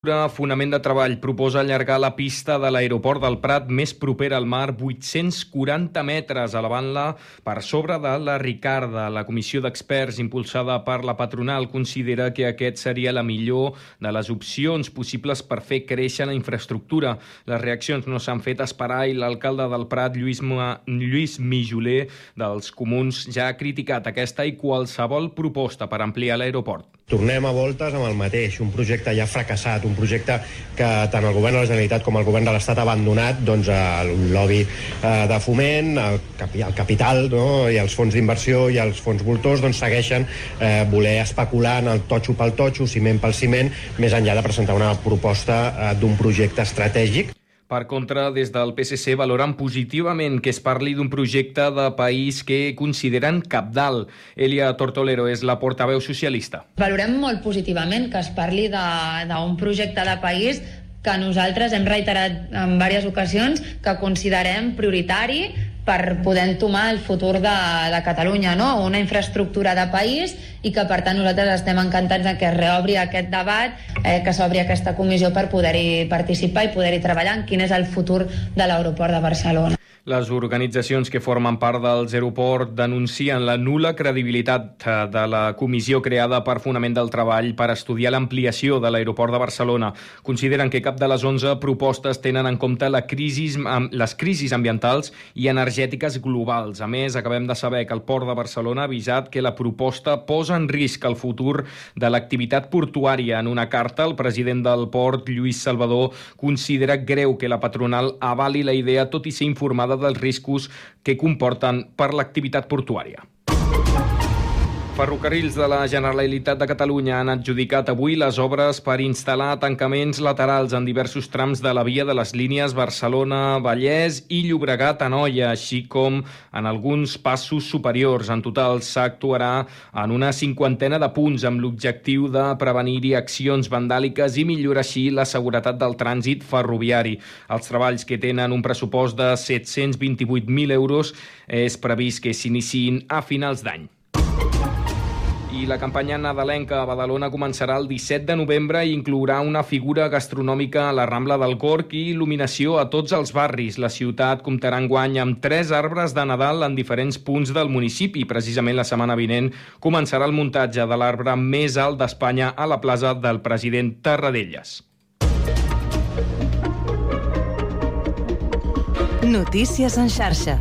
Fonament de Treball proposa allargar la pista de l'aeroport del Prat més propera al mar 840 metres, elevant-la per sobre de la Ricarda. La comissió d'experts impulsada per la patronal considera que aquest seria la millor de les opcions possibles per fer créixer la infraestructura. Les reaccions no s'han fet esperar i l'alcalde del Prat, Lluís, Ma... Lluís Mijoler, dels Comuns, ja ha criticat aquesta i qualsevol proposta per ampliar l'aeroport. Tornem a voltes amb el mateix, un projecte ja fracassat, un projecte que tant el govern de la Generalitat com el govern de l'Estat ha abandonat doncs, el lobby eh, de foment, el, capi, el capital no? i els fons d'inversió i els fons voltors doncs, segueixen eh, voler especular en el totxo pel totxo, ciment pel ciment, més enllà de presentar una proposta eh, d'un projecte estratègic per contra, des del PSC valoren positivament que es parli d'un projecte de país que consideren capdalt. Elia Tortolero és la portaveu socialista. Valorem molt positivament que es parli d'un projecte de país que nosaltres hem reiterat en diverses ocasions que considerem prioritari per poder entomar el futur de, de Catalunya, no? una infraestructura de país i que per tant nosaltres estem encantats de que es reobri aquest debat, eh, que s'obri aquesta comissió per poder-hi participar i poder-hi treballar en quin és el futur de l'aeroport de Barcelona. Les organitzacions que formen part dels aeroports denuncien la nula credibilitat eh, de la comissió creada per Fonament del Treball per estudiar l'ampliació de l'aeroport de Barcelona. Consideren que cap de les 11 propostes tenen en compte la crisi, les crisis ambientals i energètiques globals. A més, acabem de saber que el Port de Barcelona ha avisat que la proposta posa en risc el futur de l'activitat portuària. En una carta, el president del port, Lluís Salvador, considera greu que la patronal avali la idea, tot i ser informada informada dels riscos que comporten per l'activitat portuària. Ferrocarrils de la Generalitat de Catalunya han adjudicat avui les obres per instal·lar tancaments laterals en diversos trams de la via de les línies Barcelona-Vallès i Llobregat-Anoia, així com en alguns passos superiors. En total s'actuarà en una cinquantena de punts amb l'objectiu de prevenir-hi accions vandàliques i millorar així la seguretat del trànsit ferroviari. Els treballs que tenen un pressupost de 728.000 euros és previst que s'iniciïn a finals d'any. I la campanya nadalenca a Badalona començarà el 17 de novembre i inclourà una figura gastronòmica a la Rambla del Corc i il·luminació a tots els barris. La ciutat comptarà en guany amb tres arbres de Nadal en diferents punts del municipi. Precisament la setmana vinent començarà el muntatge de l'arbre més alt d'Espanya a la plaça del president Tarradellas. Notícies en xarxa.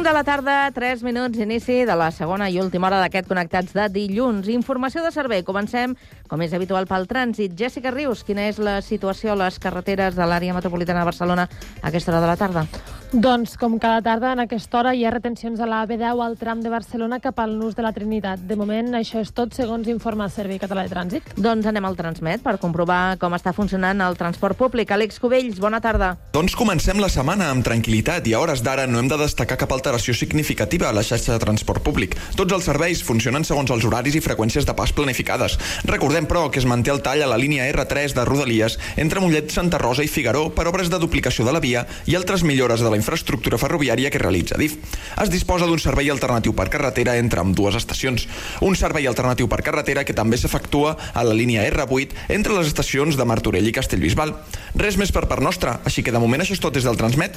De la tarda, 3 minuts, inici de la segona i última hora d'aquest Connectats de dilluns. Informació de servei. Comencem, com és habitual, pel trànsit. Jessica Rius, quina és la situació a les carreteres de l'àrea metropolitana de Barcelona a aquesta hora de la tarda? Doncs, com cada tarda, en aquesta hora hi ha retencions a la B10 al tram de Barcelona cap al nus de la Trinitat. De moment, això és tot, segons informa el Servei Català de Trànsit. Doncs anem al Transmet per comprovar com està funcionant el transport públic. Àlex Cubells, bona tarda. Doncs comencem la setmana amb tranquil·litat i a hores d'ara no hem de destacar cap alteració significativa a la xarxa de transport públic. Tots els serveis funcionen segons els horaris i freqüències de pas planificades. Recordem, però, que es manté el tall a la línia R3 de Rodalies entre Mollet, Santa Rosa i Figaró per obres de duplicació de la via i altres millores de la infraestructura ferroviària que realitza DIF. Es disposa d'un servei alternatiu per carretera entre amb dues estacions. Un servei alternatiu per carretera que també s'efectua a la línia R8 entre les estacions de Martorell i Castellbisbal. Res més per part nostra, així que de moment això és tot des del Transmet.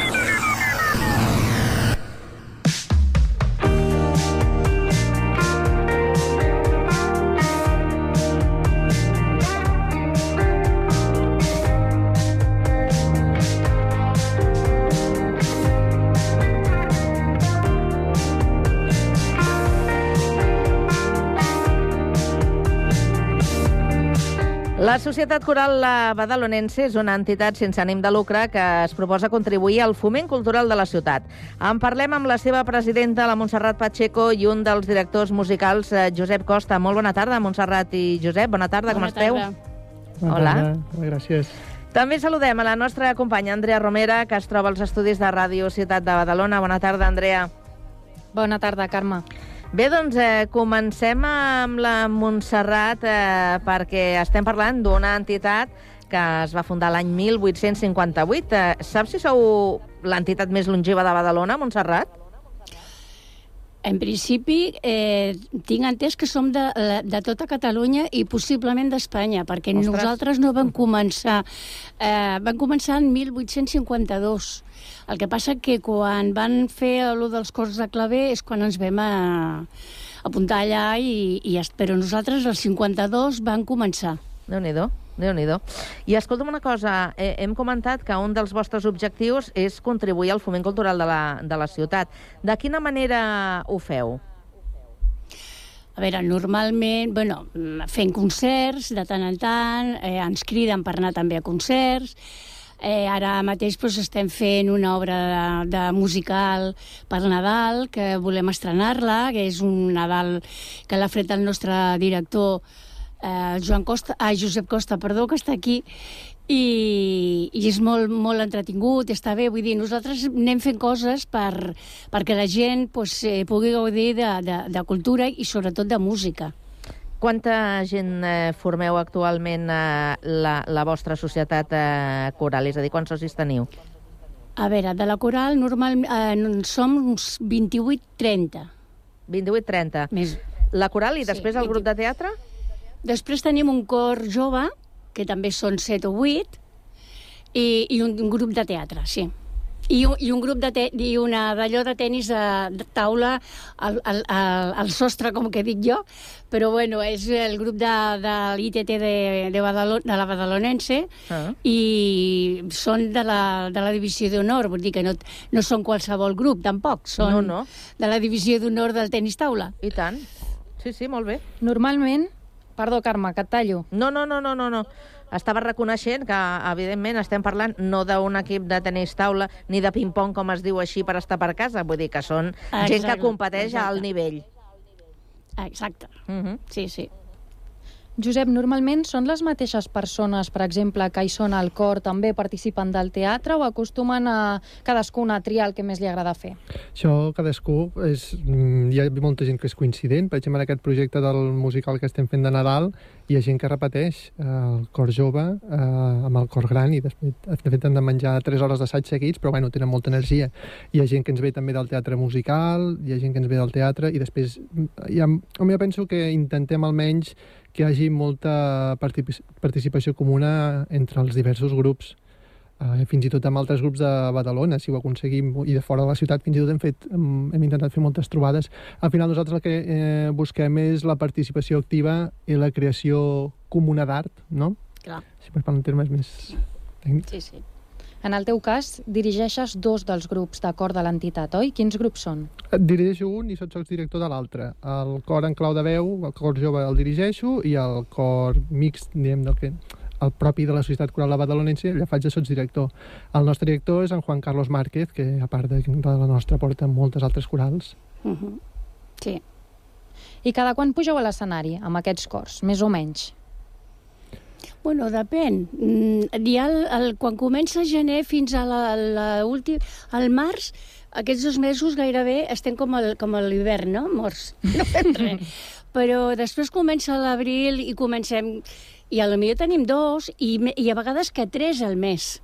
Societat Coral La Badalonense és una entitat sense ànim de lucre que es proposa contribuir al foment cultural de la ciutat. En parlem amb la seva presidenta, la Montserrat Pacheco, i un dels directors musicals, eh, Josep Costa. Molt bona tarda, Montserrat i Josep. Bona tarda, com Bona esteu? tarda. Hola. Bona, gràcies. També saludem a la nostra companya Andrea Romera, que es troba als estudis de Ràdio Ciutat de Badalona. Bona tarda, Andrea. Bona tarda, Carme. Bé, doncs eh, comencem amb la Montserrat eh, perquè estem parlant d'una entitat que es va fundar l'any 1858. Eh, saps si sou l'entitat més longeva de Badalona, Montserrat? En principi, eh, tinc entès que som de, de tota Catalunya i possiblement d'Espanya, perquè Ostres. Nosaltres no vam començar... Eh, vam començar en 1852. El que passa que quan van fer allò dels cors de claver és quan ens vam a, apuntar allà, i, i, però nosaltres el 52 van començar. Déu nhi déu I escolta'm una cosa, eh, hem comentat que un dels vostres objectius és contribuir al foment cultural de la, de la ciutat. De quina manera ho feu? A veure, normalment, bueno, fent concerts de tant en tant, eh, ens criden per anar també a concerts, Eh, ara mateix doncs, estem fent una obra de, de musical per Nadal, que volem estrenar-la, que és un Nadal que l'ha fet el nostre director eh, Joan Costa, ah, Josep Costa, perdó, que està aquí, i, i és molt, molt entretingut, està bé, vull dir, nosaltres anem fent coses per, perquè la gent pues, eh, pugui gaudir de, de, de cultura i sobretot de música. Quanta gent eh, formeu actualment eh, la, la vostra societat eh, coral? És a dir, quants socis teniu? A veure, de la coral normal, eh, som uns 28-30. 28-30. Més. La coral i Sí, després el grup de teatre? Després tenim un cor jove, que també són 7 o 8, i, i un, un grup de teatre, sí. I un, i un grup de te, i una d'allò de tennis de, de taula al, al, al, al sostre, com que dic jo, però bueno, és el grup de, de l'ITT de, de, Badalona, de la Badalonense Ah. i són de la, de la divisió d'honor, vull dir que no, no són qualsevol grup, tampoc, són No, no. de la divisió d'honor del tenis taula. I tant. Sí, sí, molt bé. Normalment... Perdó, Carme, que et tallo. No, no, no, no, no, no. Estava reconeixent que, evidentment, estem parlant no d'un equip de tenis taula ni de ping-pong, com es diu així, per estar per casa. Vull dir que són gent que Exacte, competeix exacte. nivell. Exacte, Uh -huh. sí, sí. Josep, normalment són les mateixes persones, per exemple, que hi són al cor, també participen del teatre o acostumen a cadascuna a triar el que més li agrada fer? Això, cadascú, és, mm, hi ha molta gent que és coincident. Per exemple, en aquest projecte del musical que estem fent de Nadal, hi ha gent que repeteix eh, el cor jove eh, amb el cor gran i després, de fet, han de menjar 3 hores d'assaig seguits, però bueno, tenen molta energia. Hi ha gent que ens ve també del teatre musical, hi ha gent que ens ve del teatre, i després, mm, hi ha, home, jo penso que intentem almenys que hi hagi molta partici- participació comuna entre els diversos grups. Uh, fins i tot amb altres grups de Badalona, si ho aconseguim, i de fora de la ciutat, fins i tot hem, fet, hem, hem intentat fer moltes trobades. Al final nosaltres el que eh, busquem és la participació activa i la creació comuna d'art, no? Clar. Si per parlar en termes més tècnics. Sí, sí. En el teu cas, dirigeixes dos dels grups de cor de l'entitat, oi? Quins grups són? Et dirigeixo un i soc director de l'altre. El cor en clau de veu, el cor jove el dirigeixo, i el cor mixt, diguem, del que el propi de la Societat Coral de Badalonense, allà faig de sotsdirector. El nostre director és en Juan Carlos Márquez, que a part de, de la nostra porta moltes altres corals. Uh -huh. Sí. I cada quan pugeu a l'escenari amb aquests cors, més o menys? Bueno, depèn. Mm, el, el, quan comença gener fins a la, la últim, al març, aquests dos mesos gairebé estem com, el, com a l'hivern, no? Morts. No fem res. Però després comença l'abril i comencem... I a la millor tenim dos i, i a vegades que tres al mes.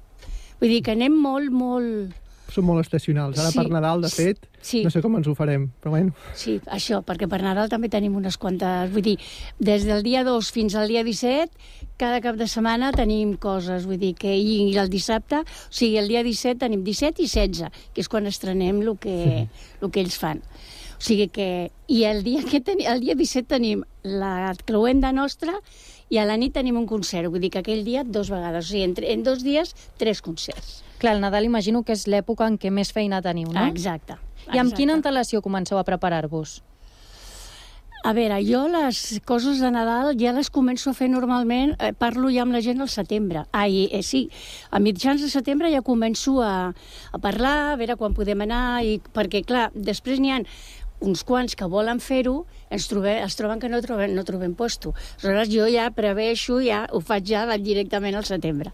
Vull dir que anem molt, molt... Som molt estacionals. Ara Sí. per Nadal, de fet, Sí. no sé com ens ho farem, però bueno. Sí, això, perquè per Nadal també tenim unes quantes... Vull dir, des del dia 2 fins al dia 17, cada cap de setmana tenim coses, vull dir que i el dissabte, o sigui, el dia 17 tenim 17 i 16, que és quan estrenem el que, el que ells fan. O sigui que... I el dia, que teni, el dia 17 tenim la cloenda nostra i a la nit tenim un concert, vull dir que aquell dia dos vegades, o sigui, en, en dos dies, tres concerts. Clar, el Nadal imagino que és l'època en què més feina teniu, no? Exacte. I amb quina antelació comenceu a preparar-vos? A veure, jo les coses de Nadal ja les començo a fer normalment, eh, parlo ja amb la gent al setembre. Ai, eh, sí, a mitjans de setembre ja començo a, a parlar, a veure quan podem anar, i, perquè, clar, després n'hi ha uns quants que volen fer-ho, ens trobe, es troben que no trobem, no trobem posto. Aleshores jo ja preveixo, ja ho faig ja directament al setembre.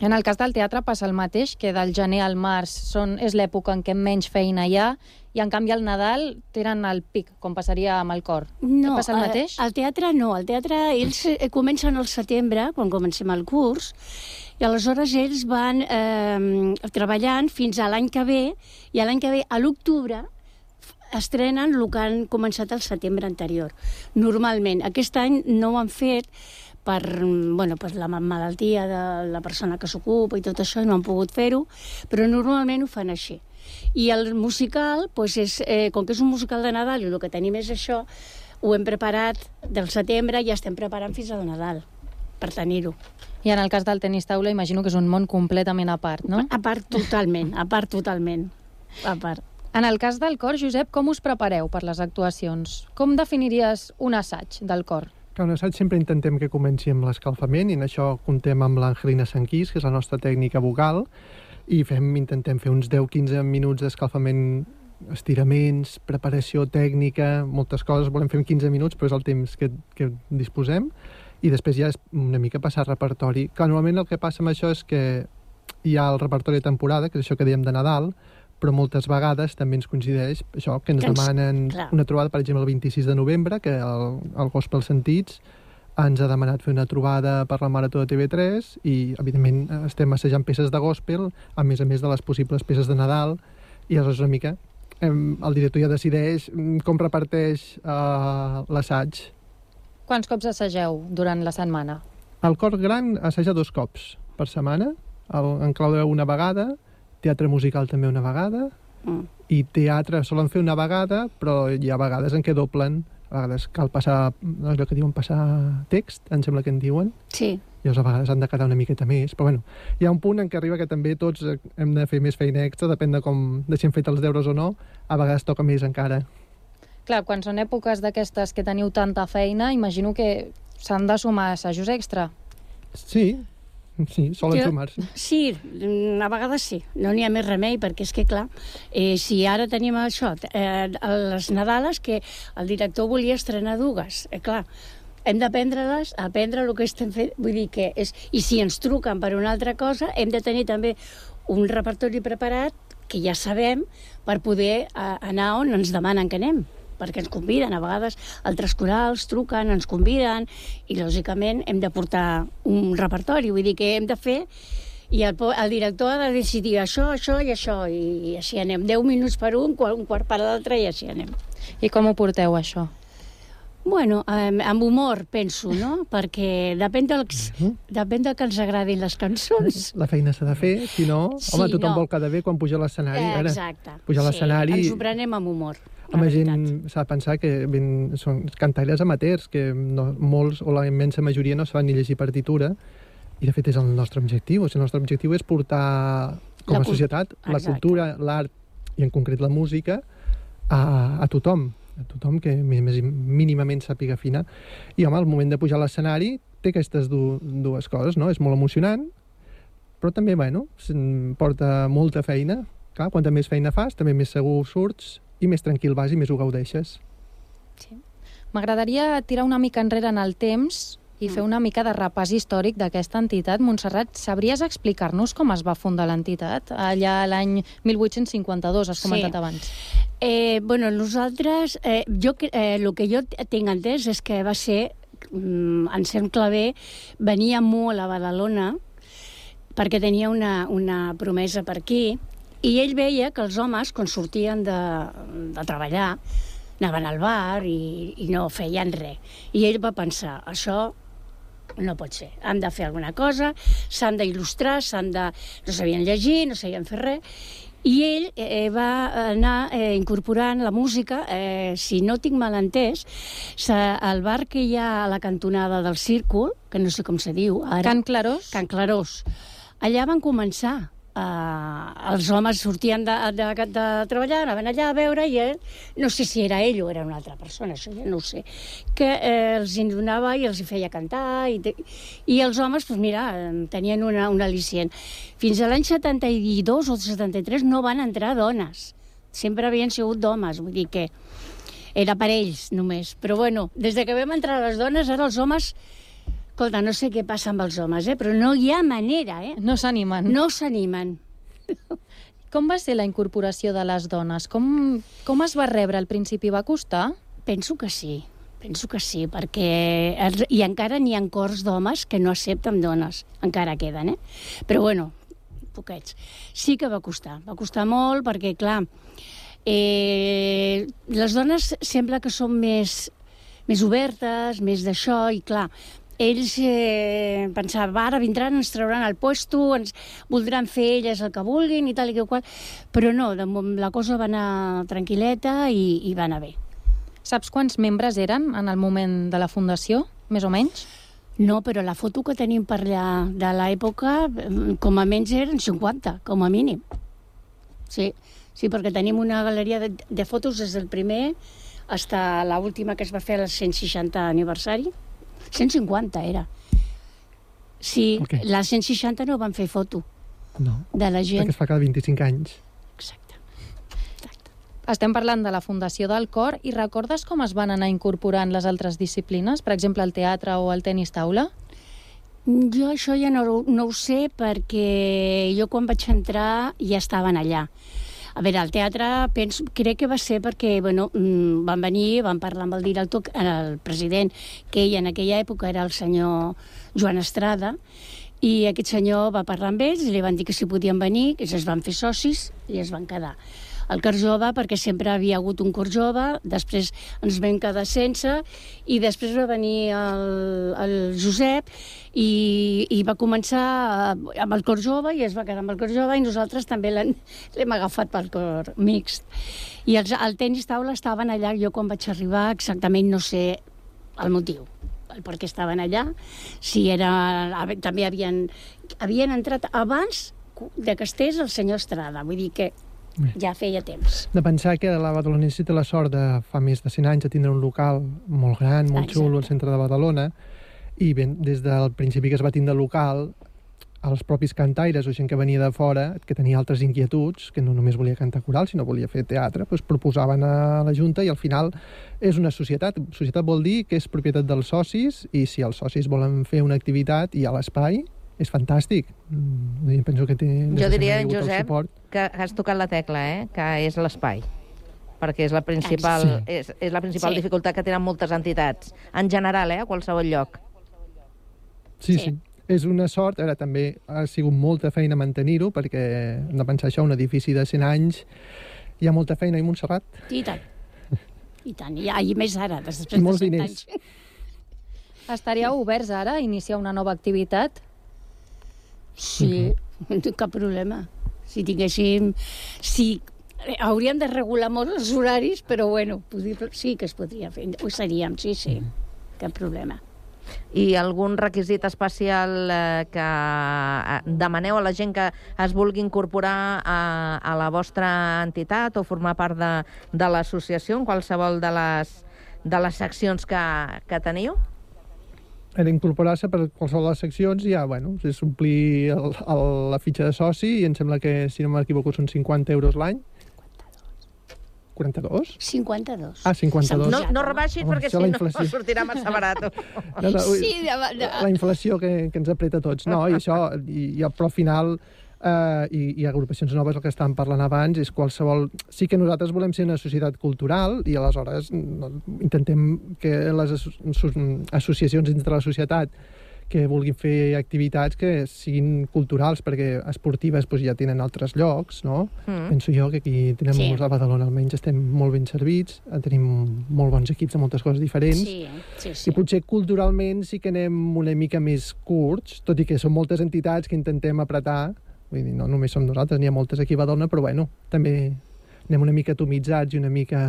En el cas del teatre passa el mateix, que del gener al març són, és l'època en què menys feina hi ha, i en canvi al Nadal tenen el pic, com passaria amb el cor. No, passa el mateix? Al teatre no. Al teatre ells eh, comencen al setembre, quan comencem el curs, i aleshores ells van eh, treballant fins a l'any que ve, i l'any que ve, a l'octubre, estrenen el que han començat el setembre anterior. Normalment. Aquest any no ho han fet per, bueno, per la malaltia de la persona que s'ocupa i tot això, i no han pogut fer-ho, però normalment ho fan així. I el musical, doncs és, eh, com que és un musical de Nadal i el que tenim és això, ho hem preparat del setembre i ja estem preparant fins al Nadal per tenir-ho. I en el cas del tenis taula imagino que és un món completament a part, no? A part totalment, a part totalment. A part. En el cas del cor, Josep, com us prepareu per les actuacions? Com definiries un assaig del cor? Que un assaig sempre intentem que comenci amb l'escalfament i en això contem amb l'Angelina Sanquís, que és la nostra tècnica vocal, i fem, intentem fer uns 10-15 minuts d'escalfament estiraments, preparació tècnica, moltes coses, volem fer en 15 minuts, però és el temps que, que disposem, i després ja és una mica passar repertori. Que normalment el que passa amb això és que hi ha el repertori de temporada, que és això que dèiem de Nadal, però moltes vegades també ens coincideix això, que ens Que ens- demanen clar. una trobada, per exemple, el 26 de novembre, que el, el Gospel Sentits ens ha demanat fer una trobada per la Marató de TV3 i, evidentment, estem assajant peces de gospel, a més a més de les possibles peces de Nadal, i aleshores una mica el director ja decideix mm, com reparteix uh, l'assaig. Quants cops assageu durant la setmana? El cor gran assaja dos cops per setmana, el, en clau de una vegada, teatre musical també una vegada, Mm. i teatre solen fer una vegada, però hi ha vegades en què doblen, a vegades cal passar, allò que diuen passar text, em sembla que en diuen, Sí. llavors a vegades han de quedar una miqueta més, però bueno, hi ha un punt en què arriba que també tots eh, hem de fer més feina extra, depèn de com de si hem fet els deures o no, a vegades toca més encara. Clar, quan són èpoques d'aquestes que teniu tanta feina, imagino que s'han de sumar assajos extra. Sí, sí, solen Jo- sumar-se. Sí, a vegades sí. No n'hi ha més remei, perquè és que, clar, eh, si ara tenim això, eh, les Nadales, que el director volia estrenar dues, eh, clar, hem d'aprendre-les, aprendre el que estem fent, vull dir que és... I si ens truquen per una altra cosa, hem de tenir també un repertori preparat que ja sabem per poder eh, anar on ens demanen que anem perquè ens conviden, a vegades altres corals truquen, ens conviden, i lògicament hem de portar un repertori, vull dir que hem de fer i el, el director ha de decidir això, això i això, i, així anem. 10 minuts per un, un quart per l'altre, i així anem. I com ho porteu, això? Bueno, amb, amb humor, penso, no? Perquè depèn del, depèn del que ens agradin les cançons. La feina s'ha de fer, si no, Sí, home, tothom no. vol quedar bé quan puja a l'escenari. Eh, Ara, exacte. Pujar a l'escenari... Ens ho prenem amb humor. Home, gent s'ha de pensar que ben, són cantaires amateurs, que no, molts o la immensa majoria no saben ni llegir partitura, i de fet és el nostre objectiu. O sigui, el nostre objectiu és portar, com La a cul- societat, la Exacte. cultura, l'art i en concret la música a, a tothom tothom que més, mínimament sàpiga afinar. I, home, al moment de pujar a l'escenari té aquestes du dues coses, no? És molt emocionant, però també, bueno, porta molta feina. Clar, quanta més feina fas, també més segur surts i més tranquil vas i més ho gaudeixes. M'agradaria tirar una mica enrere en el temps i fer una mica de repàs històric d'aquesta entitat. Montserrat, sabries explicar-nos com es va fundar l'entitat? Allà l'any 1852, has Sí. comentat abans. Eh, bueno, nosaltres, eh, jo, eh, el que jo tinc entès és que va ser, mm, Anselm Clavé venia molt a Badalona perquè tenia una, una promesa per aquí i ell veia que els homes, quan sortien de, de treballar, anaven al bar i, i no feien res. I ell va pensar, això no pot ser. Han de fer alguna cosa, s'han d'il·lustrar, s'han de... no sabien llegir, no sabien fer res, i ell eh, va anar eh, incorporant la música, eh, si no tinc mal entès, el bar que hi ha a la cantonada del Círcul, que no sé com se diu ara... Can Clarós? Can Clarós. Allà van començar Uh, els homes sortien de, de, de treballar, anaven allà a veure i ell, no sé si era ell o era una altra persona, això ja no ho sé, que eh, els hi donava i els hi feia cantar i, i els homes, doncs mira, tenien una, un al·licient. Fins a l'any 72 o 73 no van entrar dones, sempre havien sigut d'homes, vull dir que era per ells només. Però bueno, des de que vam entrar les dones, ara els homes Escolta, no sé què passa amb els homes, eh? però no hi ha manera, eh? No s'animen. No s'animen. Com va ser la incorporació de les dones? Com, com es va rebre al principi? Va costar? Penso que sí. Penso que sí, perquè... I encara n'hi ha cors d'homes que no accepten dones. Encara queden, eh? Però bueno, poquets. Sí que va costar. Va costar molt perquè, clar, eh, les dones sembla que són més, més obertes, més d'això, i clar, ells eh, pensaven, "Va, ara vindran, ens trauran el puesto, ens voldran fer elles el que vulguin i tal i que qual, però no, de, la cosa va anar tranquil·leta i, i va anar bé. Saps quants membres eren en el moment de la fundació, més o menys? No, però la foto que tenim per allà de l'època, eh, com a menys eren 50, com a mínim. Sí, sí perquè tenim una galeria de, de fotos des del primer fins a l'última que es va fer al 160 aniversari. 150 era. Sí, Ok. la 160 no van fer foto No, de la gent. perquè es fa cada 25 anys. Estem parlant de la fundació del cor i recordes com es van anar incorporant les altres disciplines, per exemple el teatre o el tenis taula? Jo això ja no, no ho sé perquè jo quan vaig entrar ja estaven allà. A veure, al teatre penso, crec que va ser perquè bueno, mm, van venir, van parlar amb el director, el president, que ell en aquella època era el senyor Joan Estrada, i aquest senyor va parlar amb ells i li van dir que si podien venir, que es van fer socis i es van quedar. El cor jove, perquè sempre havia hagut un cor jove, després ens vam quedar sense, i després va venir el, el Josep i, i va començar eh, amb el cor jove i es va quedar amb el cor jove i nosaltres també l'hem agafat pel cor mixt. I els, el tenis taula estaven allà, jo quan vaig arribar exactament no sé el motiu el per què estaven allà, si era... també havien, havien entrat abans de que estés el senyor Estrada, vull dir que ja feia temps. De pensar que la Badalonense té la sort de fa més de 100 anys de tindre un local molt gran, molt Exacte. xulo al centre de Badalona, i ben, des del principi que es va tindre local, els propis cantaires o gent que venia de fora, que tenia altres inquietuds, que no només volia cantar coral, sinó volia fer teatre, doncs proposaven a la Junta i al final és una societat. Societat vol dir que és propietat dels socis i si els socis volen fer una activitat i hi ha l'espai, és fantàstic. Mm, jo penso que té... Jo diria, Josep, que has tocat la tecla, eh? que és l'espai perquè és la principal, Sí. és, és la principal Sí. dificultat que tenen moltes entitats, en general, eh? a qualsevol lloc. Sí, Sí. sí. És una sort, ara també ha sigut molta feina mantenir-ho, perquè hem de pensar això, un edifici de 100 anys, hi ha molta feina i Montserrat. I tant. I tant, i, i més ara, després I molts de cent diners. anys. Estaríeu oberts ara a iniciar una nova activitat? Sí, cap problema. Si tinguéssim... Si hauríem de regular molt els horaris, però bueno, podria, sí que es podria fer. Ho seríem, sí, sí. Cap problema. I algun requisit especial eh, que eh, demaneu a la gent que es vulgui incorporar a, a la vostra entitat o formar part de, de l'associació en qualsevol de les, de les seccions que, que teniu? Era incorporar-se per qualsevol de les seccions i ja, bueno, és omplir el, el, la fitxa de soci i em sembla que, si no m'equivoco, són 50 euros l'any. 42? 52. Ah, 52. No, no rebaixis Home, perquè si no inflació. sortirà massa barat. No, no, ui, Sí, de, de, la inflació que, que ens apreta tots. No, i això, i, i, però al final, eh, i, i agrupacions noves, el que estàvem parlant abans, és qualsevol... Sí que nosaltres volem ser una societat cultural i aleshores intentem que les asso asso- associacions dins de la societat que vulguin fer activitats que siguin culturals, perquè esportives doncs, ja tenen altres llocs, no? Mm. Penso jo que aquí tenem Sí. molts a Badalona, almenys estem molt ben servits, tenim molt bons equips de moltes coses diferents, sí, sí, i sí. potser culturalment sí que anem una mica més curts, tot i que són moltes entitats que intentem apretar. Vull dir, no només som nosaltres, n'hi ha moltes aquí a Badalona, però bueno, també anem una mica atomitzats i una mica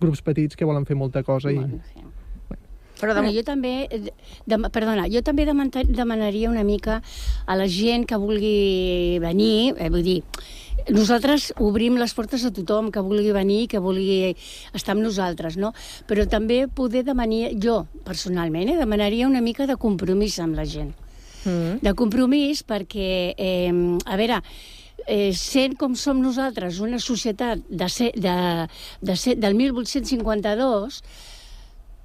grups petits que volen fer molta cosa. I... Bueno, sí. Però de... bueno, jo també, de, perdona, jo també demanaria una mica a la gent que vulgui venir, eh, vull dir, nosaltres obrim les portes a tothom que vulgui venir, que vulgui estar amb nosaltres, no? Però també poder demanar, jo personalment, eh, demanaria una mica de compromís amb la gent. Mm. De compromís perquè, eh, a veure, eh, sent com som nosaltres, una societat de ser, de, de ser, del 1852,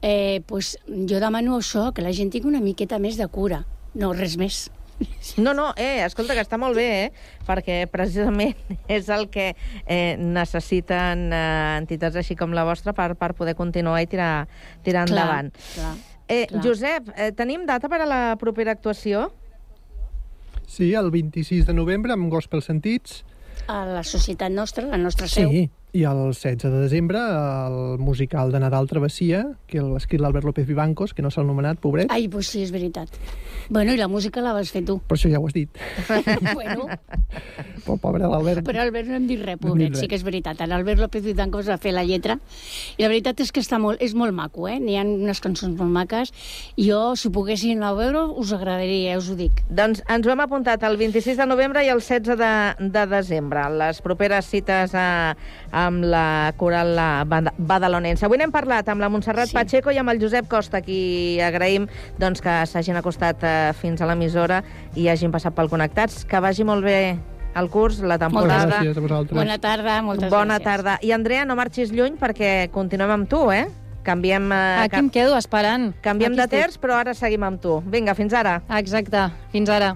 eh, pues, jo demano això, que la gent tingui una miqueta més de cura, no res més. No, no, eh, escolta, que està molt bé, eh, perquè precisament és el que eh, necessiten eh, entitats així com la vostra per, per poder continuar i tirar, tirar clar, endavant. Clar, eh, clar. Josep, eh, tenim data per a la propera actuació? Sí, el 26 de novembre amb Gospel Sentits. A la societat nostra, la nostra seu. Sí, i el 16 de desembre, el musical de Nadal Travessia, que l'ha escrit l'Albert López Vivancos, que no s'ha anomenat, pobret. Ai, pues sí, és veritat. Bueno, i la música la vas fer tu. Per això ja ho has dit. bueno. Però pobre l'Albert. Però Albert no hem dit res, pobret, dit sí que és veritat. L'Albert López Vivancos va fer la lletra, i la veritat és que està molt, és molt maco, eh? N'hi ha unes cançons molt maques, jo, si poguessin a veure, us agradaria, ja us ho dic. Doncs ens ho hem apuntat el 26 de novembre i el 16 de, de desembre. Les properes cites a, a amb la coral la badalonense. Avui n'hem parlat amb la Montserrat sí. Pacheco i amb el Josep Costa, qui agraïm doncs, que s'hagin acostat eh, fins a l'emissora i hagin passat pel Connectats. Que vagi molt bé el curs, la temporada. Moltes gràcies a vosaltres. Bona tarda, moltes Bona gràcies. tarda. I Andrea, no marxis lluny perquè continuem amb tu, eh? Canviem... Eh, Aquí em quedo esperant. Canviem Aquí de terç, però ara seguim amb tu. Vinga, fins ara. Exacte, fins ara.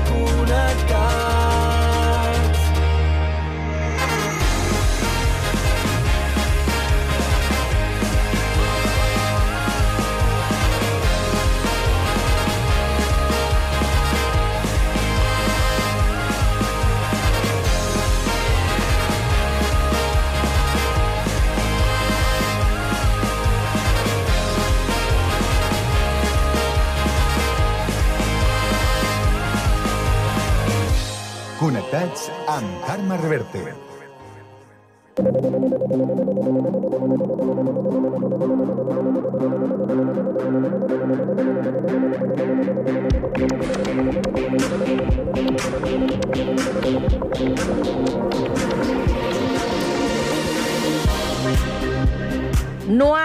Connectats amb Carme Reverte.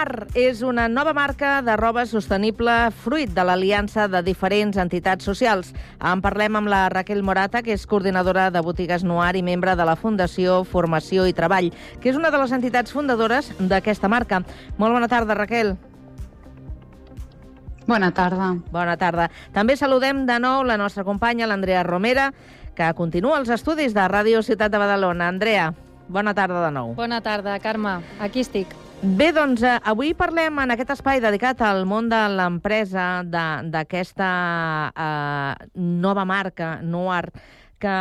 Noir és una nova marca de roba sostenible fruit de l'aliança de diferents entitats socials. En parlem amb la Raquel Morata, que és coordinadora de botigues Noir i membre de la Fundació Formació i Treball, que és una de les entitats fundadores d'aquesta marca. Molt bona tarda, Raquel. Bona tarda. Bona tarda. També saludem de nou la nostra companya, l'Andrea Romera, que continua els estudis de Ràdio Ciutat de Badalona. Andrea, bona tarda de nou. Bona tarda, Carme. Aquí estic. Bé, doncs eh, avui parlem en aquest espai dedicat al món de l'empresa d'aquesta eh, nova marca, Noir, que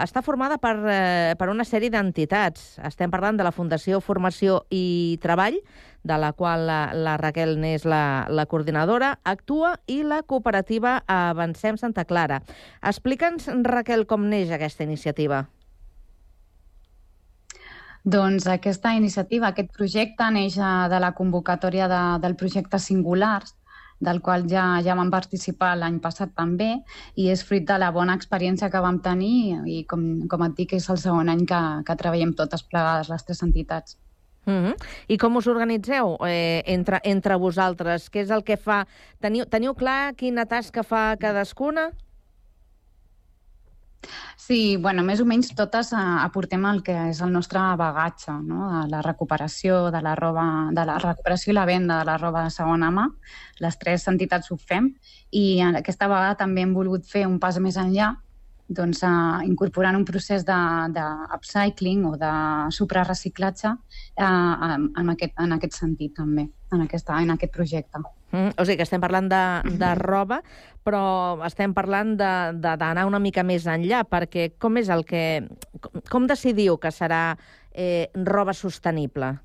està formada per, eh, per una sèrie d'entitats. Estem parlant de la Fundació Formació i Treball, de la qual la, la Raquel n'és la, la coordinadora, actua i la cooperativa Avancem Santa Clara. Explica'ns, Raquel, com neix aquesta iniciativa. Doncs aquesta iniciativa, aquest projecte neix eh, de la convocatòria de, del projecte Singulars, del qual ja, ja vam participar l'any passat també, i és fruit de la bona experiència que vam tenir i, com, com et dic, és el segon any que, que treballem totes plegades, les tres entitats. Mm -hmm. I com us organitzeu eh, entre, entre vosaltres? Què és el que fa? Teniu, teniu clar quina tasca fa cadascuna? Sí, bueno, més o menys totes eh, aportem el que és el nostre bagatge, no? de la recuperació de la roba, de la recuperació i la venda de la roba de segona mà. Les tres entitats ho fem i aquesta vegada també hem volgut fer un pas més enllà doncs, uh, incorporant un procés d'upcycling o de suprarreciclatge uh, en, aquest, en aquest sentit també, en, aquesta, en aquest projecte. Mm, o sigui que estem parlant de, de roba, però estem parlant d'anar una mica més enllà, perquè com és el que... Com decidiu que serà eh, roba sostenible?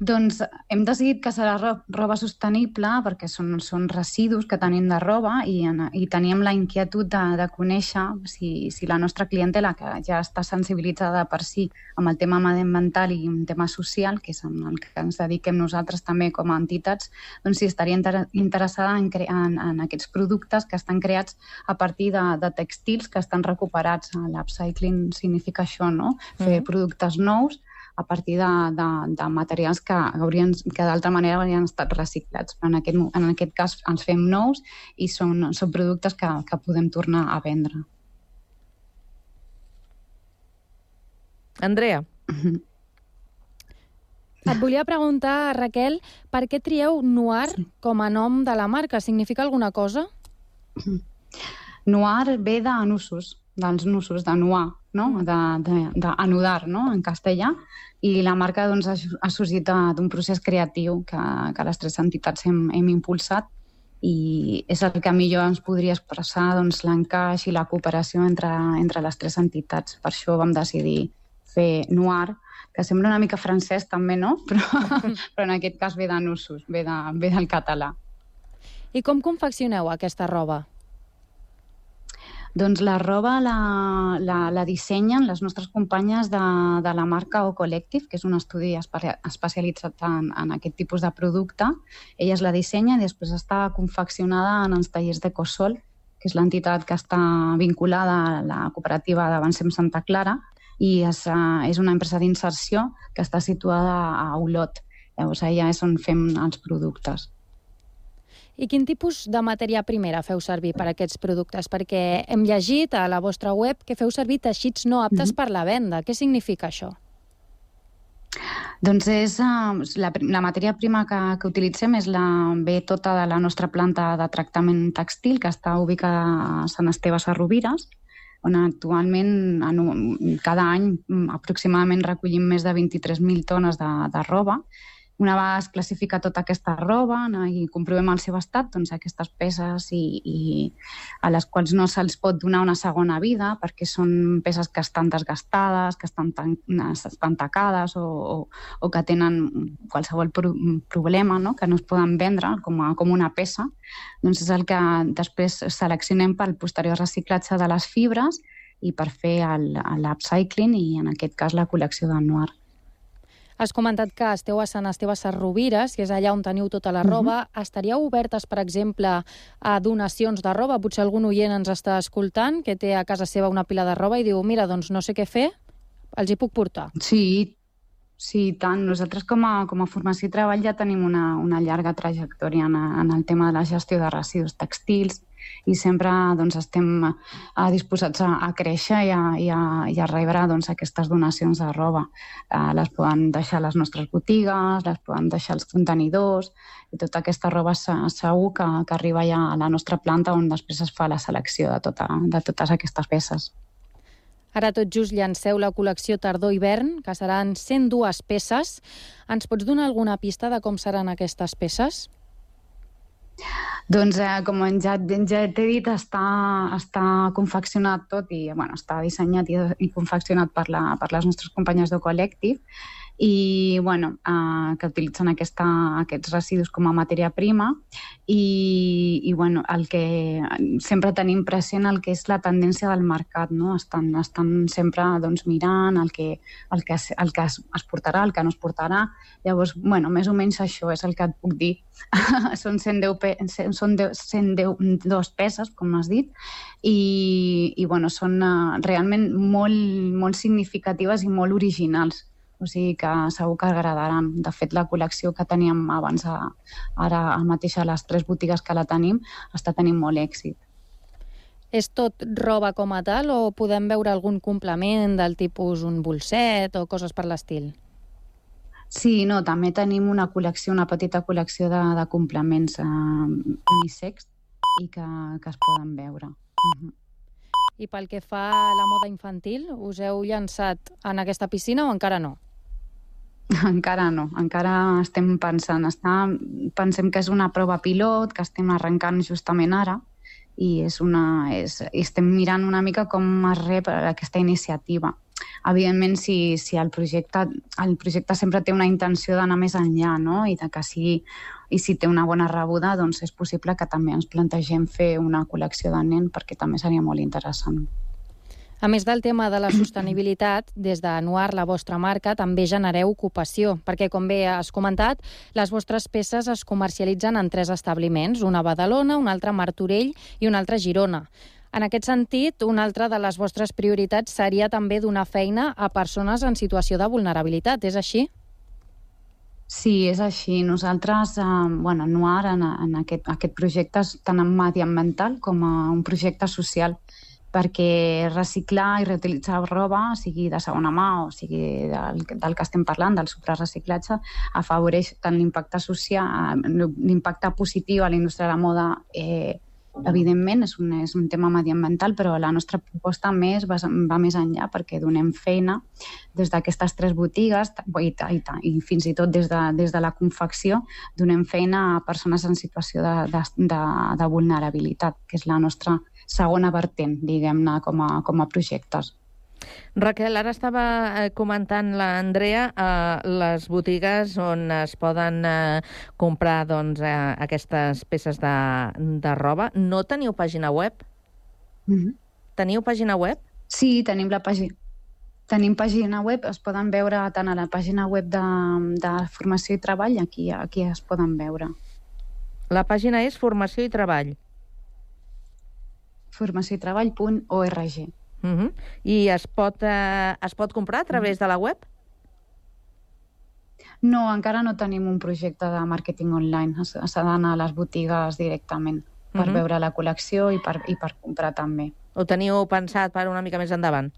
Doncs hem decidit que serà roba sostenible perquè són, són residus que tenim de roba i, i teníem la inquietud de, de conèixer si, si la nostra clientela, que ja està sensibilitzada per si amb el tema mediambiental i un tema social, que és en el que ens dediquem nosaltres també com a entitats, doncs si estaria inter interessada en, en, en aquests productes que estan creats a partir de, de textils que estan recuperats. L'upcycling significa això, no? Fer mm -hmm. productes nous a partir de, de, de materials que, haurien, que d'altra manera haurien estat reciclats. Però en aquest, en aquest cas ens fem nous i són, són productes que, que podem tornar a vendre. Andrea. Et volia preguntar, Raquel, per què trieu Noir com a nom de la marca? Significa alguna cosa? Noir ve de nusos, dels nusos, de noir, no? d'anudar, no? en castellà, i la marca doncs, ha, sorgit d'un procés creatiu que, que les tres entitats hem, hem impulsat i és el que millor ens podria expressar doncs, l'encaix i la cooperació entre, entre les tres entitats. Per això vam decidir fer Noir, que sembla una mica francès també, no? Però, però en aquest cas ve de Nussos, ve, de, ve del català. I com confeccioneu aquesta roba? Doncs la roba la, la, la dissenyen les nostres companyes de, de la marca O Collective, que és un estudi especialitzat en, en aquest tipus de producte. Elles la dissenyen i després està confeccionada en els tallers de Cosol, que és l'entitat que està vinculada a la cooperativa d'Avancem Santa Clara i és, és una empresa d'inserció que està situada a Olot. Llavors, allà és on fem els productes. I quin tipus de matèria primera feu servir per a aquests productes? Perquè hem llegit a la vostra web que feu servir teixits no aptes mm -hmm. per la venda. Què significa això? Doncs és uh, la, la matèria prima que, que utilitzem és la ve tota de la nostra planta de tractament textil que està ubicada a Sant Esteve Sarrovires, on actualment en, cada any mm, aproximadament recollim més de 23.000 tones de, de roba una vegada es classifica tota aquesta roba no, i comprovem el seu estat, doncs aquestes peces i, i a les quals no se'ls pot donar una segona vida perquè són peces que estan desgastades, que estan, tan, estan tacades o, o, o que tenen qualsevol pro problema no, que no es poden vendre com, a, com una peça, doncs és el que després seleccionem pel posterior reciclatge de les fibres i per fer l'upcycling i en aquest cas la col·lecció del noir. Has comentat que esteu a Sant Esteve Sarrovires, que és allà on teniu tota la roba. Uh -huh. Estaríeu obertes, per exemple, a donacions de roba? Potser algun oient ens està escoltant que té a casa seva una pila de roba i diu, mira, doncs no sé què fer, els hi puc portar. Sí, Sí, tant. Nosaltres com a, com a formació i treball ja tenim una, una llarga trajectòria en, en el tema de la gestió de residus textils i sempre doncs, estem uh, disposats a, a créixer i a, i a, i a rebre doncs, aquestes donacions de roba. Uh, les poden deixar les nostres botigues, les poden deixar als contenidors i tota aquesta roba segur que, que arriba ja a la nostra planta on després es fa la selecció de, tota, de totes aquestes peces. Ara tot just llanceu la col·lecció Tardor-Hivern, que seran 102 peces. Ens pots donar alguna pista de com seran aquestes peces? Doncs, eh, com ja, ja t'he dit, està, està confeccionat tot i bueno, està dissenyat i, i confeccionat per, la, per les nostres companyes de Collective i bueno, eh, que utilitzen aquesta, aquests residus com a matèria prima i, i bueno, el que sempre tenim present el que és la tendència del mercat, no? estan, estan sempre doncs, mirant el que, el, que, es, el que es, es portarà, el que no es portarà. Llavors, bueno, més o menys això és el que et puc dir. són 110, pe són 110 peces, com has dit, i, i bueno, són uh, realment molt, molt significatives i molt originals o sigui que segur que agradaran. De fet, la col·lecció que teníem abans, a, ara al mateix a les tres botigues que la tenim, està tenint molt èxit. És tot roba com a tal o podem veure algun complement del tipus un bolset o coses per l'estil? Sí, no, també tenim una col·lecció, una petita col·lecció de, de complements eh, unisex i que, que es poden veure. I pel que fa a la moda infantil, us heu llançat en aquesta piscina o encara no? Encara no, encara estem pensant. Està, pensem que és una prova pilot, que estem arrencant justament ara, i és una, és, estem mirant una mica com es rep aquesta iniciativa. Evidentment, si, si el, projecte, el projecte sempre té una intenció d'anar més enllà no? i de que sigui i si té una bona rebuda, doncs és possible que també ens plantegem fer una col·lecció de nen perquè també seria molt interessant. A més del tema de la sostenibilitat, des de Noir, la vostra marca, també genereu ocupació, perquè, com bé has comentat, les vostres peces es comercialitzen en tres establiments, una a Badalona, un altre a Martorell i un altre a Girona. En aquest sentit, una altra de les vostres prioritats seria també donar feina a persones en situació de vulnerabilitat, és així? Sí, és així. Nosaltres, eh, bueno, Noir, en, en aquest, aquest projecte és tant mediambiental com a un projecte social perquè reciclar i reutilitzar roba, sigui de segona mà o sigui del, del que estem parlant, del suprarreciclatge, afavoreix tant l'impacte social, l'impacte positiu a la indústria de la moda eh, evidentment és un, és un tema mediambiental, però la nostra proposta més va, va més enllà perquè donem feina des d'aquestes tres botigues i, i, i fins i tot des de, des de la confecció donem feina a persones en situació de, de, de, de vulnerabilitat, que és la nostra segona vertent, diguem-ne, com, a, com a projectes. Raquel, ara estava eh, comentant l'Andrea eh, les botigues on es poden eh, comprar doncs, eh, aquestes peces de, de roba. No teniu pàgina web? Mm -hmm. Teniu pàgina web? Sí, tenim la pàgina. Tenim pàgina web, es poden veure tant a la pàgina web de, de Formació i Treball, aquí, aquí es poden veure. La pàgina és Formació i Treball formaciotreball.org. Uh -huh. I es pot, eh, es pot comprar a través de la web? No, encara no tenim un projecte de màrqueting online. S'ha d'anar a les botigues directament per uh -huh. veure la col·lecció i per, i per comprar també. Ho teniu pensat per una mica més endavant?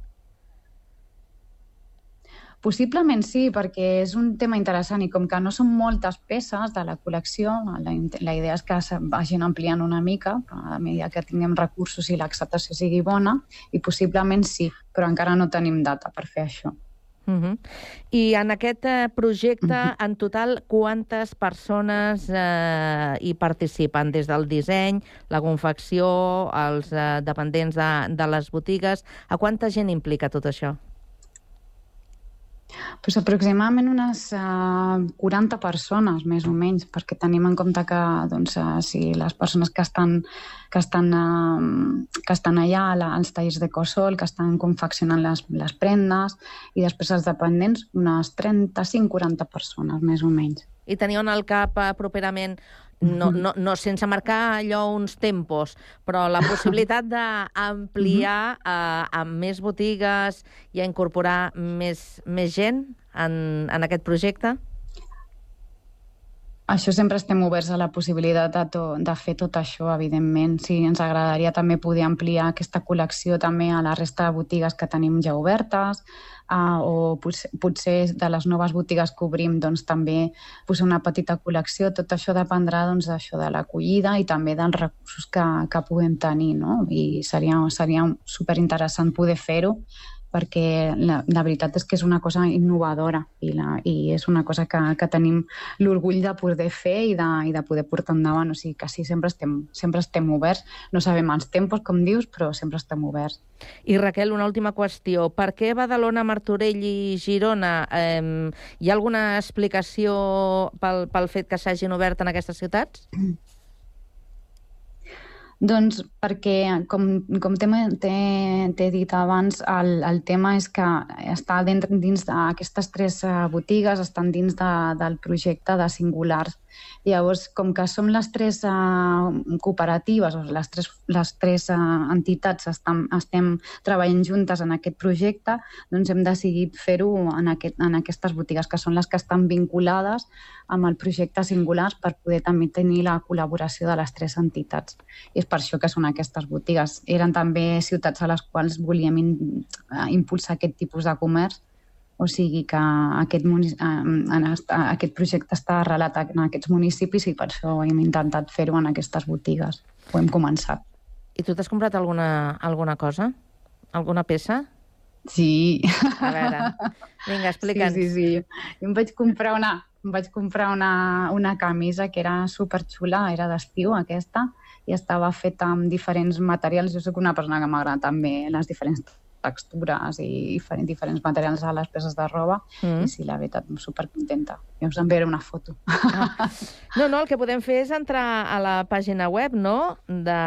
Possiblement sí, perquè és un tema interessant i com que no són moltes peces de la col·lecció, la, la idea és que vagin ampliant una mica a mesura que tinguem recursos i l'acceptació sigui bona i possiblement sí, però encara no tenim data per fer això. Uh -huh. I en aquest eh, projecte, uh -huh. en total, quantes persones eh, hi participen? Des del disseny, la confecció, els eh, dependents de, de les botigues... A quanta gent implica tot això? Pues aproximadament unes uh, 40 persones, més o menys, perquè tenim en compte que doncs, uh, si les persones que estan, que estan, uh, que estan allà als talls de Cosol, que estan confeccionant les, les prendes, i després els dependents, unes 35-40 persones, més o menys. I teniu en el cap uh, properament no, no, no sense marcar allò uns tempos, però la possibilitat d'ampliar uh, amb més botigues i a incorporar més, més gent en, en aquest projecte? Això sempre estem oberts a la possibilitat de, to, de fer tot això, evidentment. Sí, ens agradaria també poder ampliar aquesta col·lecció també a la resta de botigues que tenim ja obertes, uh, o potser, potser de les noves botigues que obrim doncs, també posar una petita col·lecció. Tot això dependrà doncs, això de l'acollida i també dels recursos que, que puguem tenir. No? I seria, seria superinteressant poder fer-ho perquè la, la veritat és que és una cosa innovadora i, la, i és una cosa que, que tenim l'orgull de poder fer i de, i de poder portar endavant. O sigui que sí, sempre estem, sempre estem oberts. No sabem els tempos, com dius, però sempre estem oberts. I Raquel, una última qüestió. Per què Badalona, Martorell i Girona? Eh, hi ha alguna explicació pel, pel fet que s'hagin obert en aquestes ciutats? Doncs perquè, com, com t'he dit abans, el, el tema és que està dins, d'aquestes tres uh, botigues, estan dins de, del projecte de singulars. Llavors, com que som les tres uh, cooperatives, o les tres, les tres uh, entitats estem, estem treballant juntes en aquest projecte, doncs hem decidit fer-ho en, aquest, en aquestes botigues, que són les que estan vinculades amb el projecte Singulars per poder també tenir la col·laboració de les tres entitats. I és per això que són aquestes botigues. Eren també ciutats a les quals volíem in, uh, impulsar aquest tipus de comerç, o sigui que aquest, en aquest projecte està arrelat en aquests municipis i per això hem intentat fer-ho en aquestes botigues. Ho hem començat. I tu t'has comprat alguna, alguna cosa? Alguna peça? Sí. A veure, vinga, explica'ns. Sí, sí, sí. Jo em vaig comprar una, em vaig comprar una, una camisa que era superxula, era d'estiu aquesta, i estava feta amb diferents materials. Jo sóc una persona que m'agrada també les diferents textures i diferents, diferents materials a les peces de roba mm. i sí, la veritat, supercontenta. I us enviaré una foto. Ah. No, no, el que podem fer és entrar a la pàgina web no? de,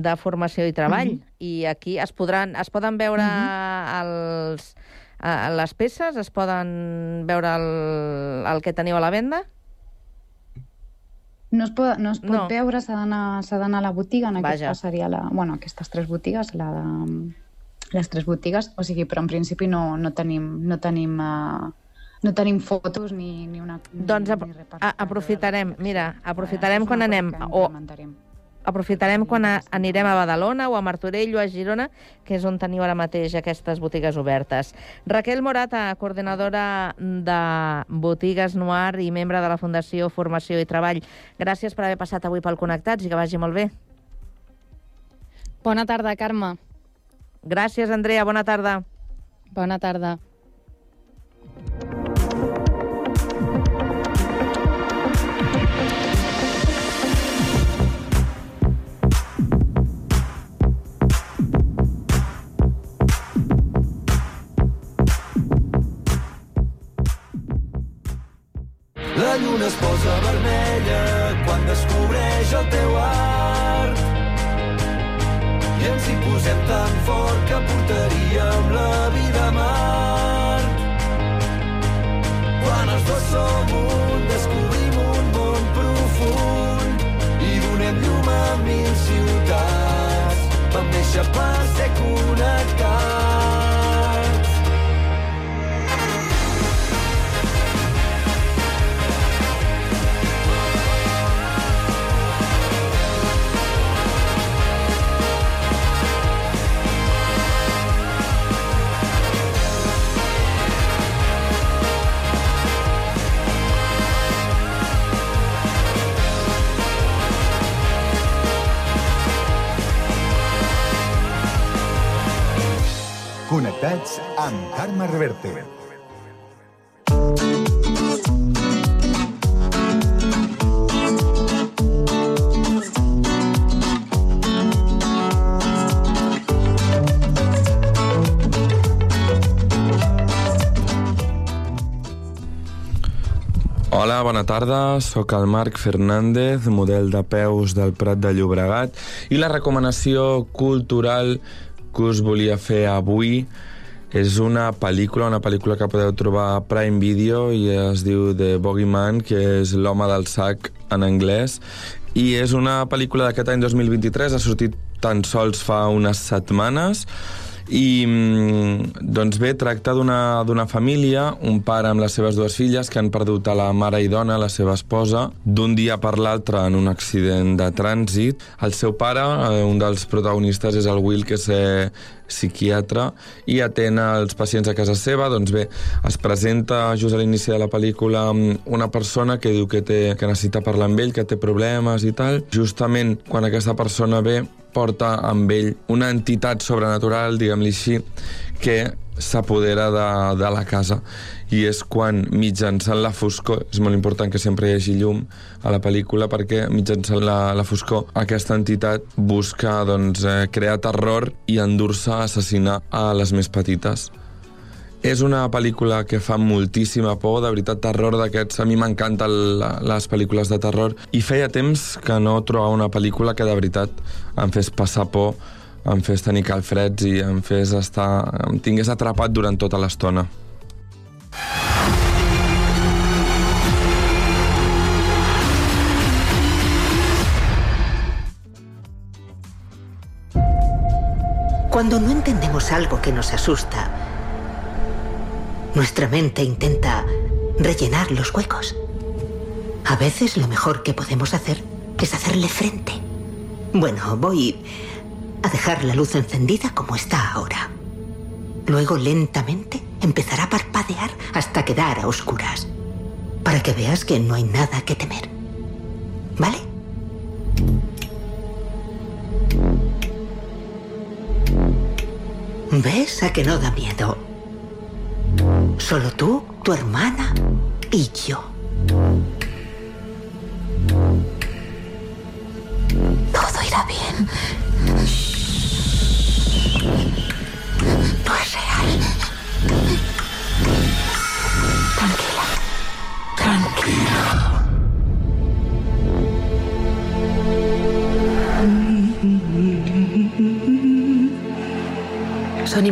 de formació i treball mm -hmm. i aquí es, podran, es poden veure mm -hmm. els, a, les peces, es poden veure el, el que teniu a la venda? No es pot, no es pot no. veure, s'ha d'anar a la botiga, en aquesta Vaja. seria la... Bueno, aquestes tres botigues, la de les tres botigues, o sigui, però en principi no, no tenim, no tenim uh, no tenim fotos ni, ni una... Doncs ap ni a, aprofitarem, mira, aprofitarem quan anem... O, aprofitarem quan a, anirem a Badalona o a Martorell o a Girona, que és on teniu ara mateix aquestes botigues obertes. Raquel Morata, coordinadora de Botigues Noir i membre de la Fundació Formació i Treball. Gràcies per haver passat avui pel Connectats i que vagi molt bé. Bona tarda, Carme. Gràcies, Andrea. Bona tarda. Bona tarda. La lluna es posa vermella quan descobreix el teu art posem tan fort que portaríem la vida a mar. Quan els dos som un, descobrim un món profund i donem llum a mil ciutats. Vam néixer per ser connectats. Connectats amb Carme Reverte. Hola, bona tarda. Soc el Marc Fernández, model de peus del Prat de Llobregat, i la recomanació cultural que us volia fer avui és una pel·lícula, una pel·lícula que podeu trobar a Prime Video i es diu The Bogeyman, que és l'home del sac en anglès, i és una pel·lícula d'aquest any 2023, ha sortit tan sols fa unes setmanes, i mm, doncs bé, tracta d'una família, un pare amb les seves dues filles que han perdut a la mare i dona, la seva esposa, d'un dia per l'altre en un accident de trànsit. El seu pare, eh, un dels protagonistes, és el Will, que és eh, psiquiatre, i atén els pacients a casa seva. Doncs bé, es presenta just a l'inici de la pel·lícula una persona que diu que, té, que necessita parlar amb ell, que té problemes i tal. Justament quan aquesta persona ve, porta amb ell una entitat sobrenatural, diguem-li així, que s'apodera de, de la casa i és quan mitjançant la foscor és molt important que sempre hi hagi llum a la pel·lícula perquè mitjançant la, la foscor aquesta entitat busca doncs, eh, crear terror i endur-se a assassinar a les més petites és una pel·lícula que fa moltíssima por, de veritat, terror d'aquests. A mi m'encanten les pel·lícules de terror i feia temps que no trobava una pel·lícula que de veritat em fes passar por, em fes tenir calfreds i em fes estar... em tingués atrapat durant tota l'estona. Cuando no entendemos algo que nos asusta, Nuestra mente intenta rellenar los huecos. A veces lo mejor que podemos hacer es hacerle frente. Bueno, voy a dejar la luz encendida como está ahora. Luego lentamente empezará a parpadear hasta quedar a oscuras, para que veas que no hay nada que temer. ¿Vale? ¿Ves a que no da miedo? Solo tú, tu hermana y yo.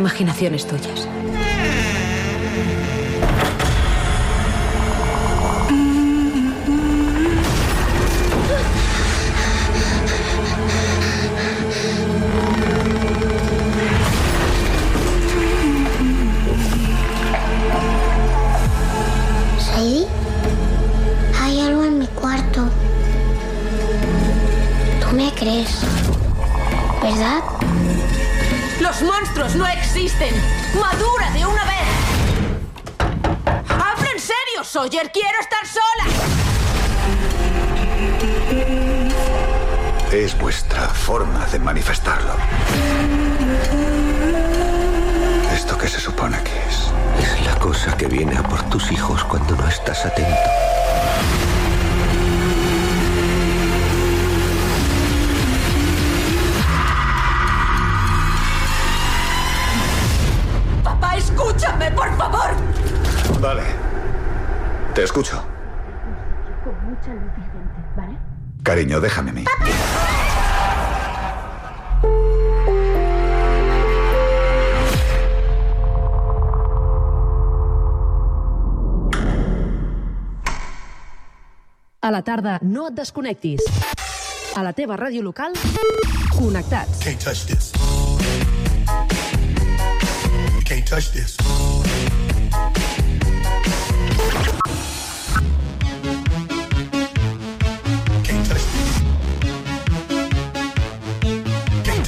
Imaginaciones tuyas. Sawyer. Quiero estar sola. Es vuestra forma de manifestarlo. ¿Esto qué se supone que es? Es la cosa que viene a por tus hijos cuando no estás atento. Cariño, déjame a mí. A la tarda, no et desconnectis. A la teva ràdio local, connectats. Can't touch this. You can't touch this.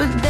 But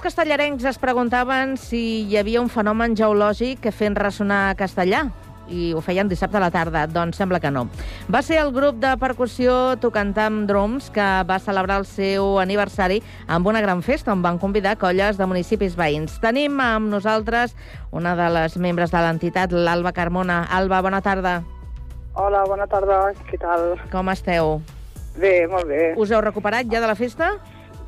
Molts castellarencs es preguntaven si hi havia un fenomen geològic que fent ressonar castellà i ho feien dissabte a la tarda, doncs sembla que no. Va ser el grup de percussió Tocantam Drums que va celebrar el seu aniversari amb una gran festa on van convidar colles de municipis veïns. Tenim amb nosaltres una de les membres de l'entitat, l'Alba Carmona. Alba, bona tarda. Hola, bona tarda, què tal? Com esteu? Bé, molt bé. Us heu recuperat ja de la festa?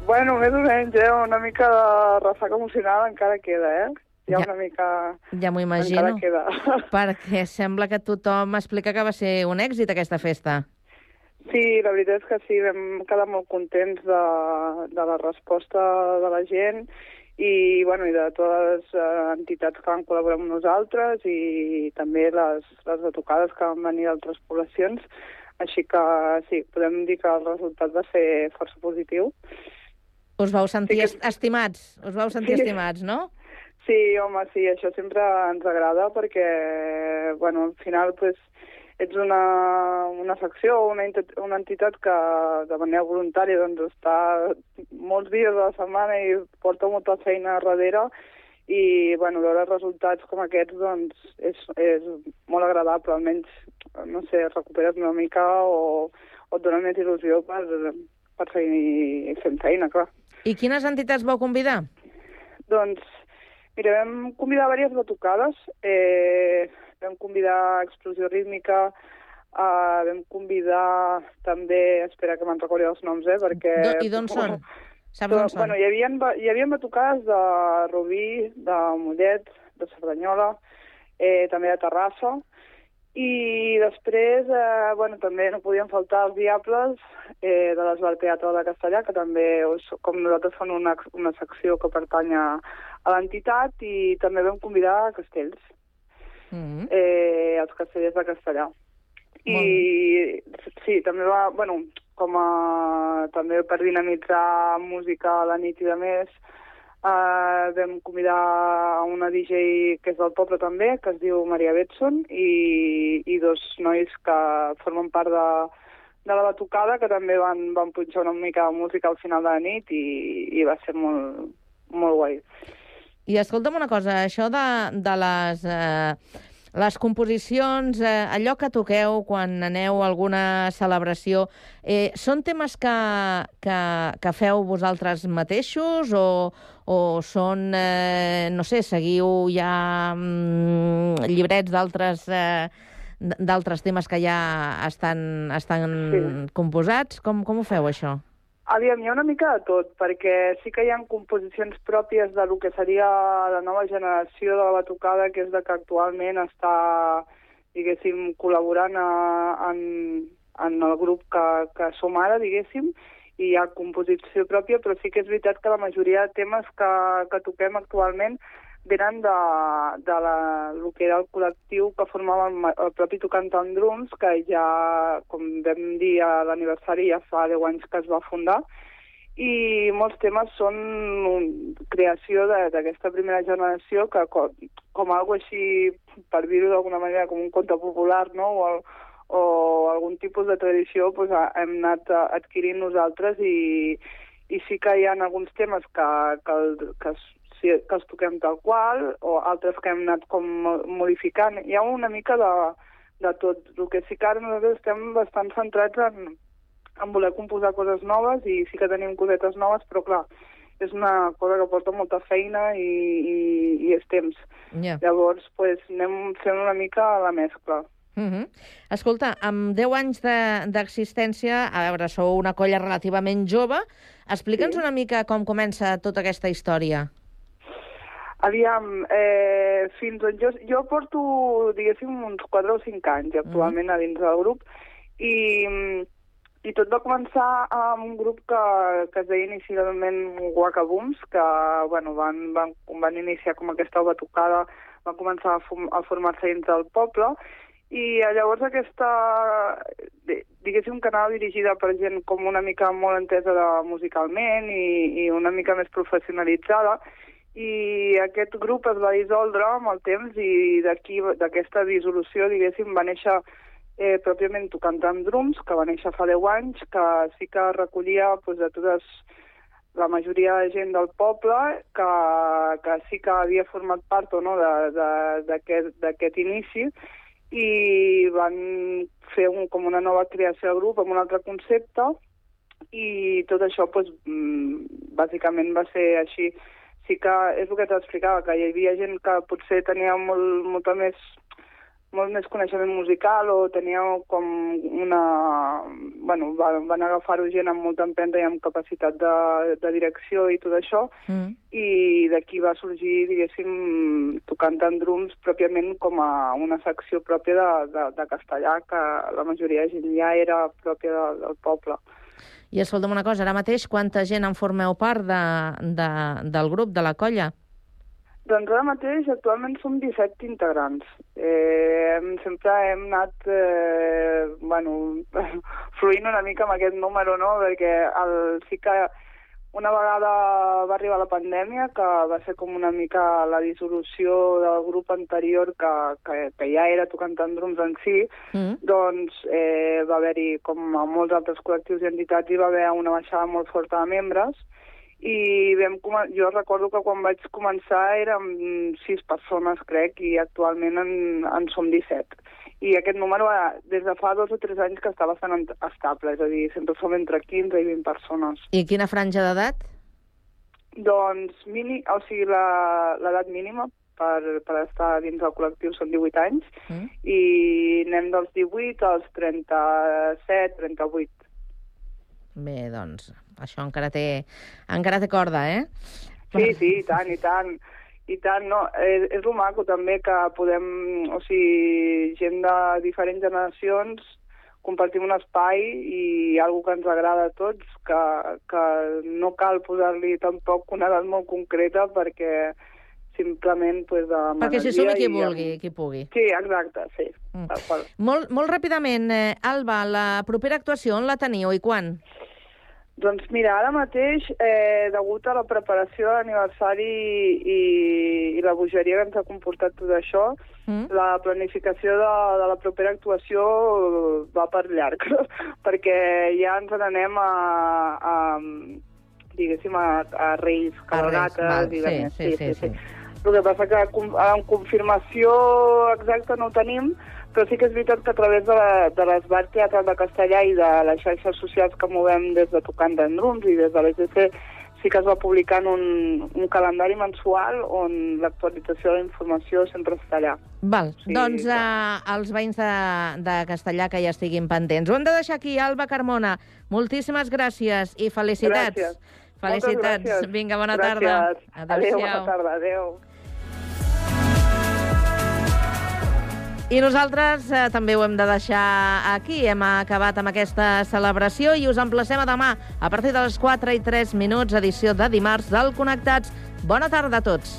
Bueno, més o menys, eh? Una mica de ressaca emocional encara queda, eh? Hi ha Ja. una mica... Ja m'ho imagino. Encara queda. Perquè sembla que tothom explica que va ser un èxit aquesta festa. Sí, la veritat és que sí, vam quedar molt contents de, de la resposta de la gent i, bueno, i de totes les eh, entitats que van col·laborar amb nosaltres i també les, les detocades que van venir d'altres poblacions. Així que sí, podem dir que el resultat va ser força positiu. Us vau sentir Sí que- estimats, us vau sentir Sí. estimats, no? Sí, home, sí, això sempre ens agrada perquè, bueno, al final, pues, ets una, una secció una, enti- una entitat que de manera voluntària doncs, està molts dies a la setmana i porta molta feina darrere i bueno, veure resultats com aquests doncs, és, és molt agradable, almenys, no sé, recuperes una mica o, o et dona més il·lusió per, per seguir fent feina, clar. I quines entitats vau convidar? Doncs, mira, vam convidar diverses batucades, eh, vam convidar Explosió Rítmica, eh, vam convidar també, espera que me'n recordi els noms, eh, perquè... Do, I d'on són? Saps on són? Bueno, hi havia, hi havia batucades de Rubí, de Mollet, de Cerdanyola, eh, també de Terrassa, i després, eh, bueno, també no podien faltar els Diables eh, de l'Esbar Teatre de Castellà, que també, com nosaltres, fan una, una secció que pertany a, l'entitat, i també vam convidar a Castells, Mm. eh, els castellers de Castellà. I sí, també va, bueno, com a, també per dinamitzar música a la nit i de més, eh, vam convidar una DJ que és del poble també, que es diu Maria Betson, i, i dos nois que formen part de, de la batucada, que també van, van punxar una mica de música al final de la nit i, i va ser molt, molt guai. I escolta'm una cosa, això de, de les, eh, les composicions, eh, allò que toqueu quan aneu a alguna celebració, eh, són temes que, que, que feu vosaltres mateixos o, o són, eh, no sé, seguiu ja mm, llibrets d'altres eh, d'altres temes que ja estan, estan Sí. composats? Com, com ho feu, això? Aviam, hi ha una mica de tot, perquè sí que hi ha composicions pròpies de lo que seria la nova generació de la batucada, que és de que actualment està, diguéssim, col·laborant a, en, en el grup que, que som ara, diguéssim, i hi ha composició pròpia, però sí que és veritat que la majoria de temes que, que toquem actualment venen de, de la, el que era el col·lectiu que formava el, el propi Tocant en Drums, que ja, com vam dir a l'aniversari, ja fa 10 anys que es va fundar, i molts temes són creació d'aquesta primera generació que com, com algo així, per dir-ho d'alguna manera, com un conte popular, no?, o, el, o algun tipus de tradició, ha- hem anat adquirint nosaltres i, i sí que hi ha alguns temes que, que, que, sí, que els toquem tal qual, o altres que hem anat com mo- modificant. Hi ha una mica de, de tot. El que sí que ara nosaltres estem bastant centrats en, en voler composar coses noves i sí que tenim cosetes noves, però clar, és una cosa que porta molta feina i, i, i és temps. Ja. Llavors, pues, anem fent una mica la mescla. Uh -huh. Escolta, amb 10 anys de- d'existència, a veure, sou una colla relativament jove, explica'ns Sí. una mica com comença tota aquesta història. Aviam, eh, fins on jo, jo porto, diguéssim, uns 4 o 5 anys actualment a dins del grup i, i tot va començar amb un grup que, que es deia inicialment Wacabooms, que bueno, van, van, van iniciar com aquesta batucada, van començar a, fom- a formar-se dins del poble i eh, llavors aquesta, di- diguéssim que anava dirigida per gent com una mica molt entesa de, musicalment i, i una mica més professionalitzada i aquest grup es va dissoldre amb el temps i d'aquí, d'aquesta dissolució, diguéssim, va néixer eh, pròpiament tocant amb drums, que va néixer fa 10 anys, que sí que recollia doncs, de totes la majoria de gent del poble que, que sí que havia format part o no d'aquest inici i van fer un, com una nova creació de grup amb un altre concepte i tot això doncs, mm, bàsicament va ser així. Sí que és el que t'explicava, que hi havia gent que potser tenia molt, molta més molt més coneixement musical o tenia com una... Bueno, van, van agafar-ho gent amb molta empenta i amb capacitat de, de direcció i tot això, Mm. i d'aquí va sorgir, diguéssim, tocant en drums pròpiament com a una secció pròpia de, de, de castellà, que la majoria de gent ja era pròpia de, del poble. I escolta'm una cosa, ara mateix quanta gent en formeu part de, de, del grup, de la colla? Doncs ara mateix actualment som 17 integrants. Eh, sempre hem anat eh, bueno, fluint una mica amb aquest número, no? perquè el, sí que una vegada va arribar la pandèmia, que va ser com una mica la dissolució del grup anterior que, que, que ja era tocant en drums en si, Mm. doncs eh, va haver-hi, com a molts altres col·lectius i entitats, hi va haver una baixada molt forta de membres i vam, jo recordo que quan vaig començar érem sis persones, crec, i actualment en, en som 17. I aquest número eh, des de fa dos o tres anys que està bastant estable, és a dir, sempre som entre 15 i 20 persones. I quina franja d'edat? Doncs, mini, o sigui, la- l'edat mínima per, per estar dins del col·lectiu són 18 anys Mm. i anem dels 18 als 37, 38. Bé, doncs, això encara té, encara té corda, eh? Sí, sí, i tant, i tant. I tant, no, és, és lo maco també que podem, o sigui, gent de diferents generacions compartim un espai i algo que ens agrada a tots, que, que no cal posar-li tampoc una edat molt concreta perquè simplement pues, amb Perquè s'hi sumi qui vulgui, qui pugui. Sí, exacte, sí, Mm. Molt, molt ràpidament, eh, Alba, la propera actuació on la teniu i quan? Doncs mira, ara mateix, eh, degut a la preparació de l'aniversari i, i la bogeria que ens ha comportat tot això, Mm. la planificació de, de la propera actuació va per llarg, perquè ja ens n'anem a, a, diguéssim, a, a Reis, cabalgates i sí, demés. sí, sí, sí. El que passa que en confirmació exacta no ho tenim, però sí que és veritat que a través de, la, de l'Esbar Teatral de Castellà i de les xarxes socials que movem des de Tocant d'en Drums i des de l'EGC sí que es va publicant un, un calendari mensual on l'actualització de la informació sempre està allà. Val, Sí, doncs eh, els veïns de, de Castellà que ja estiguin pendents. Ho hem de deixar aquí, Alba Carmona. Moltíssimes gràcies i felicitats. Gràcies. Felicitats. Moltes gràcies. Vinga, bona Gràcies. tarda. Adéu, bona tarda. Adéu. I nosaltres eh, també ho hem de deixar aquí. Hem acabat amb aquesta celebració i us emplacem a demà a partir de les 4 i 3 minuts, edició de dimarts del Connectats. Bona tarda a tots.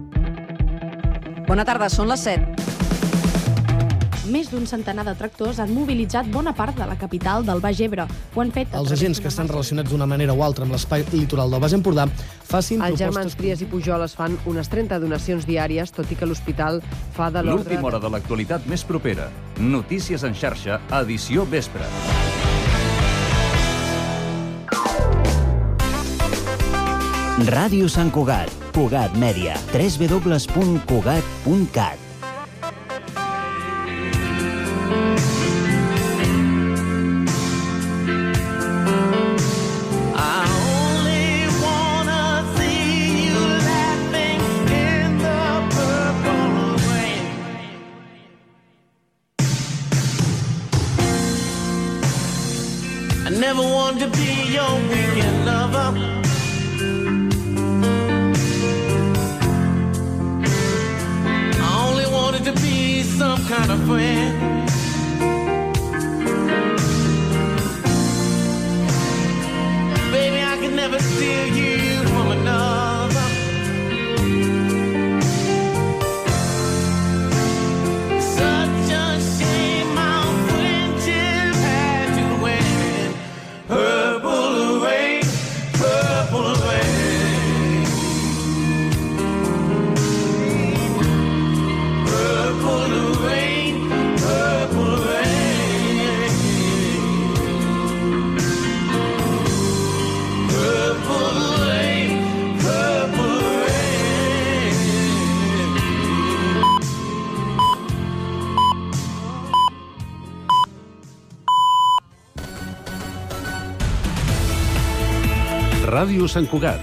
Bona tarda, són les 7. Més d'un centenar de tractors han mobilitzat bona part de la capital del Baix Ebre. Ho han fet... Els agents que estan relacionats d'una manera o altra amb l'espai litoral del Baix Empordà facin Els propostes... germans Trias i Pujol es fan unes 30 donacions diàries, tot i que l'hospital fa de l'ordre... L'última hora de l'actualitat més propera. Notícies en xarxa, edició vespre. Ràdio Sant Cugat, Cugat Mèdia, www.cugat.cat. Ràdio Sant Cugat,